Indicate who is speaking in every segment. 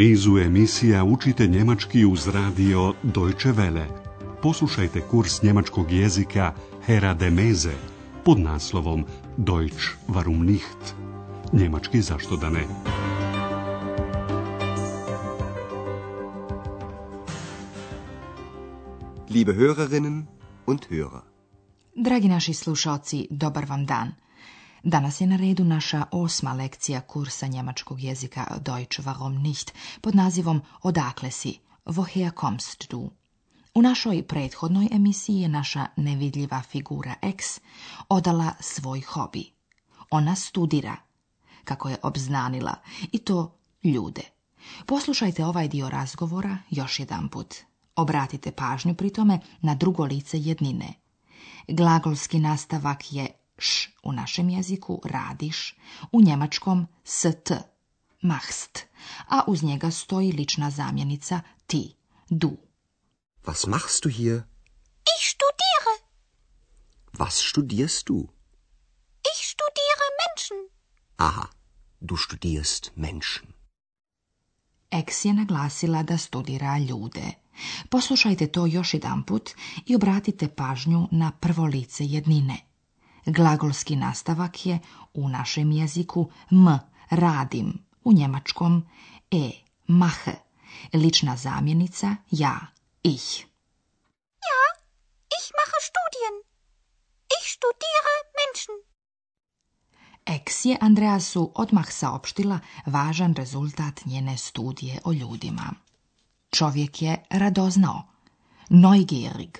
Speaker 1: nizu emisija učite njemački uz radio Deutsche Welle. Poslušajte kurs njemačkog jezika Hera de Meze pod naslovom Deutsch warum nicht? Njemački zašto da ne?
Speaker 2: Liebe Hörerinnen und Hörer.
Speaker 3: Dragi naši slušalci, dobar vam dan. Danas je na redu naša osma lekcija kursa njemačkog jezika Deutsch warum nicht pod nazivom Odakle si? Woher kommst du? U našoj prethodnoj emisiji je naša nevidljiva figura X odala svoj hobi. Ona studira, kako je obznanila, i to ljude. Poslušajte ovaj dio razgovora još jedanput. Obratite pažnju pri tome na drugo lice jednine. Glagolski nastavak je š u našem jeziku radiš, u njemačkom st, machst, a uz njega stoji lična zamjenica ti, du.
Speaker 4: Was machst du hier?
Speaker 5: Ich studiere.
Speaker 4: Was studierst du?
Speaker 5: Ich studiere Menschen.
Speaker 4: Aha, du studierst Menschen.
Speaker 3: Eks je naglasila da studira ljude. Poslušajte to još jedanput i obratite pažnju na prvo lice jednine. Glagolski nastavak je u našem jeziku m, radim, u njemačkom e, mache, lična zamjenica ja, ich.
Speaker 5: Ja, ich mache studien. Ich studiere menschen.
Speaker 3: Eks je Andreasu odmah saopštila važan rezultat njene studije o ljudima. Čovjek je radoznao, neugierig,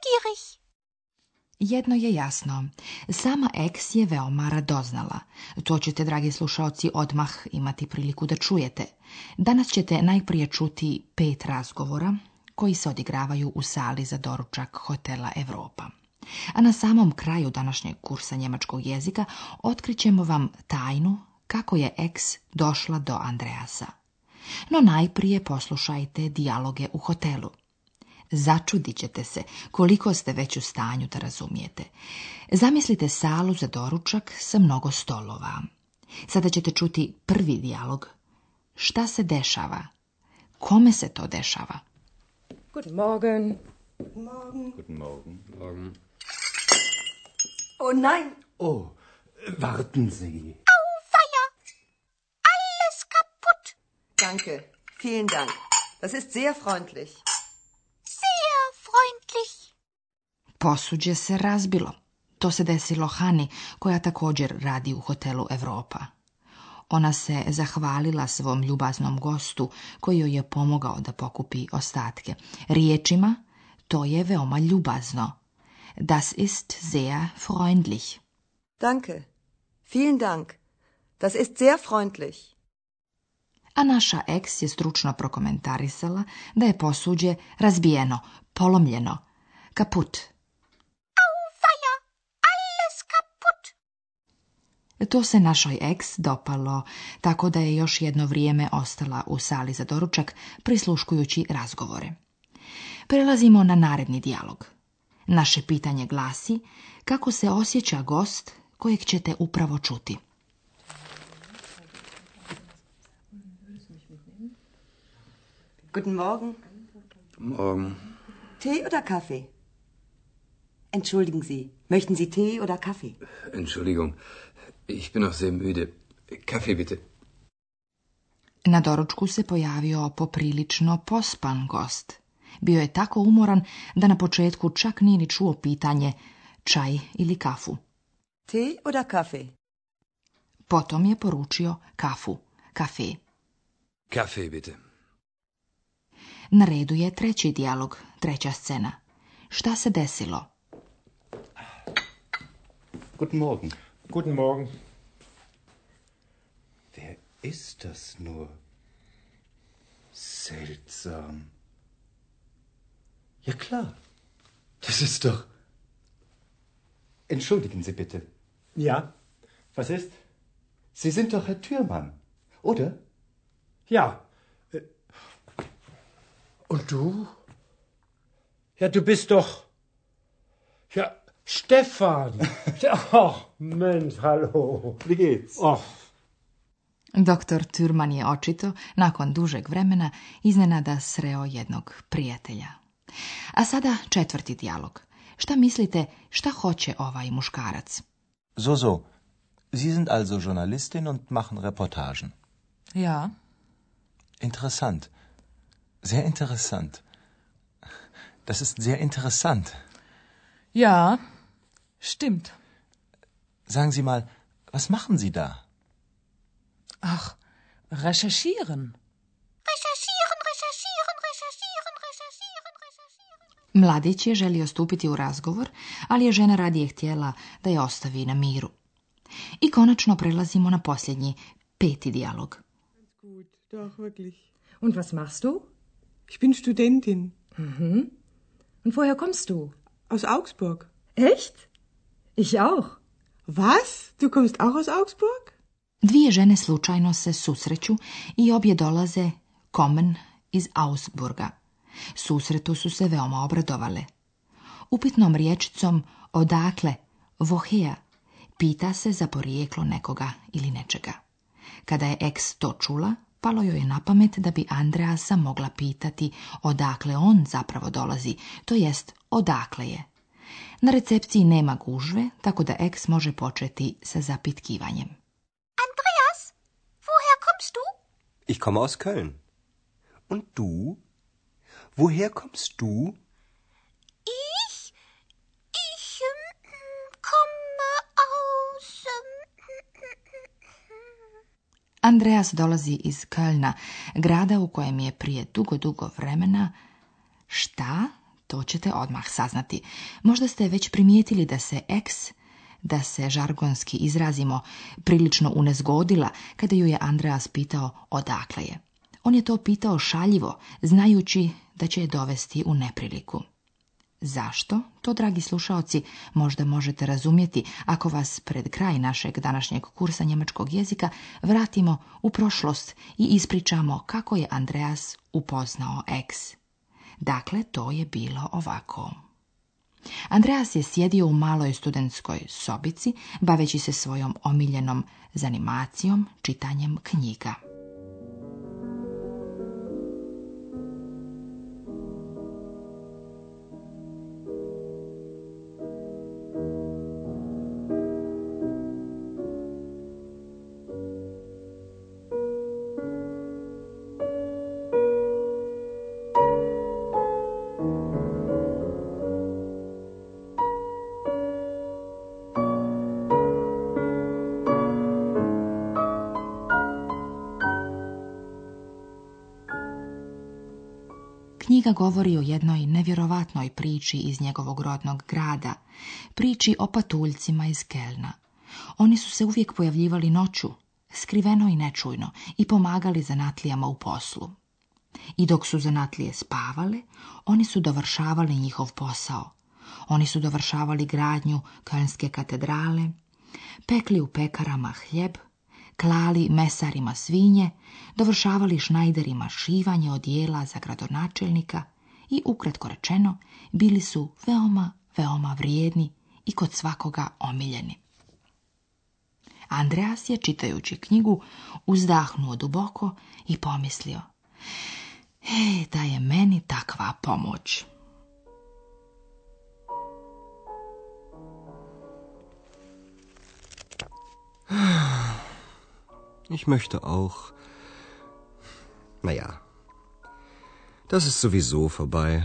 Speaker 5: neugierig.
Speaker 3: Jedno je jasno, sama eks je veoma radoznala. To ćete, dragi slušaoci, odmah imati priliku da čujete. Danas ćete najprije čuti pet razgovora koji se odigravaju u sali za doručak hotela Europa. A na samom kraju današnjeg kursa njemačkog jezika otkrićemo vam tajnu kako je eks došla do Andreasa. No najprije poslušajte dijaloge u hotelu. Začudit ćete se koliko ste već u stanju da razumijete. Zamislite salu za doručak sa mnogo stolova. Sada ćete čuti prvi dijalog. Šta se dešava? Kome se to dešava?
Speaker 6: Guten Morgen. Guten Morgen.
Speaker 7: Guten Morgen.
Speaker 6: Morgen. Oh nein.
Speaker 7: Oh, warten Sie.
Speaker 5: Alles kaputt.
Speaker 6: Danke. Vielen Dank. Das ist
Speaker 5: sehr freundlich.
Speaker 3: Posuđe se razbilo. To se desilo Hani, koja također radi u hotelu Europa. Ona se zahvalila svom ljubaznom gostu koji joj je pomogao da pokupi ostatke. Riječima, to je veoma ljubazno. Das ist sehr freundlich.
Speaker 6: Danke. Vielen Dank. Das ist sehr freundlich.
Speaker 3: A naša eks je stručno prokomentarisala da je posuđe razbijeno, polomljeno, kaput. To se našoj eks dopalo, tako da je još jedno vrijeme ostala u sali za doručak prisluškujući razgovore. Prelazimo na naredni dijalog. Naše pitanje glasi kako se osjeća gost kojeg ćete upravo čuti.
Speaker 6: Guten Morgen.
Speaker 7: Morgen.
Speaker 6: Tee oder Kaffee? Entschuldigen Sie, möchten Sie Tee oder Kaffee?
Speaker 7: Entschuldigung, Ich bin noch sehr müde. Kaffee bitte.
Speaker 3: Na doručku se pojavio poprilično pospan gost. Bio je tako umoran da na početku čak nije ni čuo pitanje čaj ili kafu.
Speaker 6: Ti oder kafe?
Speaker 3: Potom je poručio kafu, kafe.
Speaker 7: Kafe, bitte.
Speaker 3: Na redu je treći dijalog, treća scena. Šta se desilo?
Speaker 8: Guten Morgen.
Speaker 9: Guten Morgen.
Speaker 8: ist das nur? Seltsam. Ja klar, das ist doch. Entschuldigen Sie bitte.
Speaker 9: Ja, was ist?
Speaker 8: Sie sind doch Herr Thürmann, oder?
Speaker 9: Ja. Äh,
Speaker 8: und du? Ja, du bist doch. Ja, Stefan.
Speaker 9: Ach, Mensch, hallo. Wie geht's?
Speaker 8: Och,
Speaker 3: Doktor Turman je očito, nakon dužeg vremena, iznenada sreo jednog prijatelja. A sada četvrti dijalog. Šta mislite, šta hoće ovaj muškarac? So,
Speaker 10: so. Sie sind also Journalistin und machen Reportagen.
Speaker 11: Ja.
Speaker 10: Interessant. Sehr interessant. Das ist sehr interessant.
Speaker 11: Ja, stimmt.
Speaker 10: Sagen Sie mal, was machen Sie da?
Speaker 11: Ach, recherchieren.
Speaker 5: Recherchieren, recherchieren, recherchieren, recherchieren, recherchieren.
Speaker 3: Mladić je želio stupiti u razgovor, ali je žena radije htjela da je ostavi na miru. I konačno prelazimo na posljednji, peti dijalog.
Speaker 12: Gut, doch, wirklich.
Speaker 13: Und was machst du?
Speaker 12: Ich bin Studentin. Mhm.
Speaker 13: Und woher kommst du?
Speaker 12: Aus Augsburg.
Speaker 13: Echt? Ich auch.
Speaker 12: Was? Du kommst auch aus Augsburg?
Speaker 3: Dvije žene slučajno se susreću i obje dolaze Komen iz Augsburga. Susretu su se veoma obradovale. Upitnom riječicom odakle, voheja, pita se za porijeklo nekoga ili nečega. Kada je eks to čula, palo joj je na pamet da bi Andreasa mogla pitati odakle on zapravo dolazi, to jest odakle je. Na recepciji nema gužve, tako da eks može početi sa zapitkivanjem.
Speaker 7: Ich komme aus Köln. Und du? Woher kommst du?
Speaker 3: Andreas dolazi iz Kölna, grada u kojem je prije dugo, dugo vremena... Šta? To ćete odmah saznati. Možda ste već primijetili da se eks da se žargonski izrazimo, prilično unezgodila kada ju je Andreas pitao odakle je. On je to pitao šaljivo, znajući da će je dovesti u nepriliku. Zašto? To, dragi slušaoci, možda možete razumjeti ako vas pred kraj našeg današnjeg kursa njemačkog jezika vratimo u prošlost i ispričamo kako je Andreas upoznao eks. Dakle, to je bilo ovako. Andreas je sjedio u maloj studentskoj sobici, baveći se svojom omiljenom zanimacijom, čitanjem knjiga. Knjiga govori o jednoj nevjerovatnoj priči iz njegovog rodnog grada, priči o patuljcima iz Kelna. Oni su se uvijek pojavljivali noću, skriveno i nečujno, i pomagali zanatlijama u poslu. I dok su zanatlije spavale, oni su dovršavali njihov posao. Oni su dovršavali gradnju Kelnske katedrale, pekli u pekarama hljeb, klali mesarima svinje, dovršavali šnajderima šivanje odijela za gradonačelnika i ukratko rečeno bili su veoma, veoma vrijedni i kod svakoga omiljeni. Andreas je čitajući knjigu uzdahnuo duboko i pomislio E, da je meni takva pomoć.
Speaker 7: Ich möchte auch. Naja, das ist sowieso vorbei.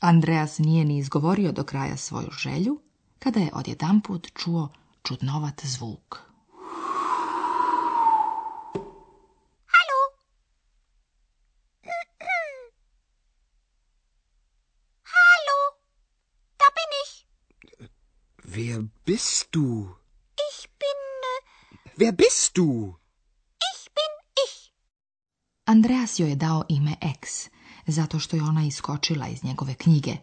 Speaker 3: Andreas nije ni izgovorio do kraja svoju želju, kada je odjedanput čuo čudnovat zvuk.
Speaker 7: Wer bist du? Wer bist du?
Speaker 5: Ich bin ich.
Speaker 3: Andreas joj je dao ime X, zato što je ona iskočila iz njegove knjige.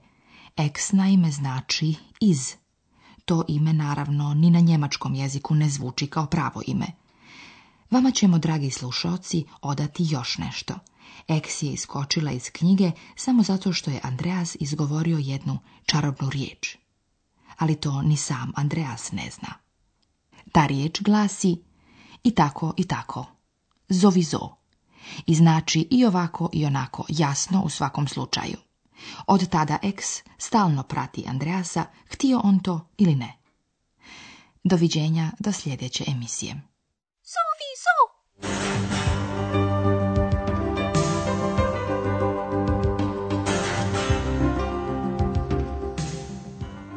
Speaker 3: X naime znači iz. To ime naravno ni na njemačkom jeziku ne zvuči kao pravo ime. Vama ćemo, dragi slušalci, odati još nešto. Eks je iskočila iz knjige samo zato što je Andreas izgovorio jednu čarobnu riječ. Ali to ni sam Andreas ne zna. Ta riječ glasi i tako i tako. Zovi zo. I znači i ovako i onako, jasno u svakom slučaju. Od tada eks stalno prati Andreasa, htio on to ili ne. Doviđenja do sljedeće emisije.
Speaker 5: Zovi zo!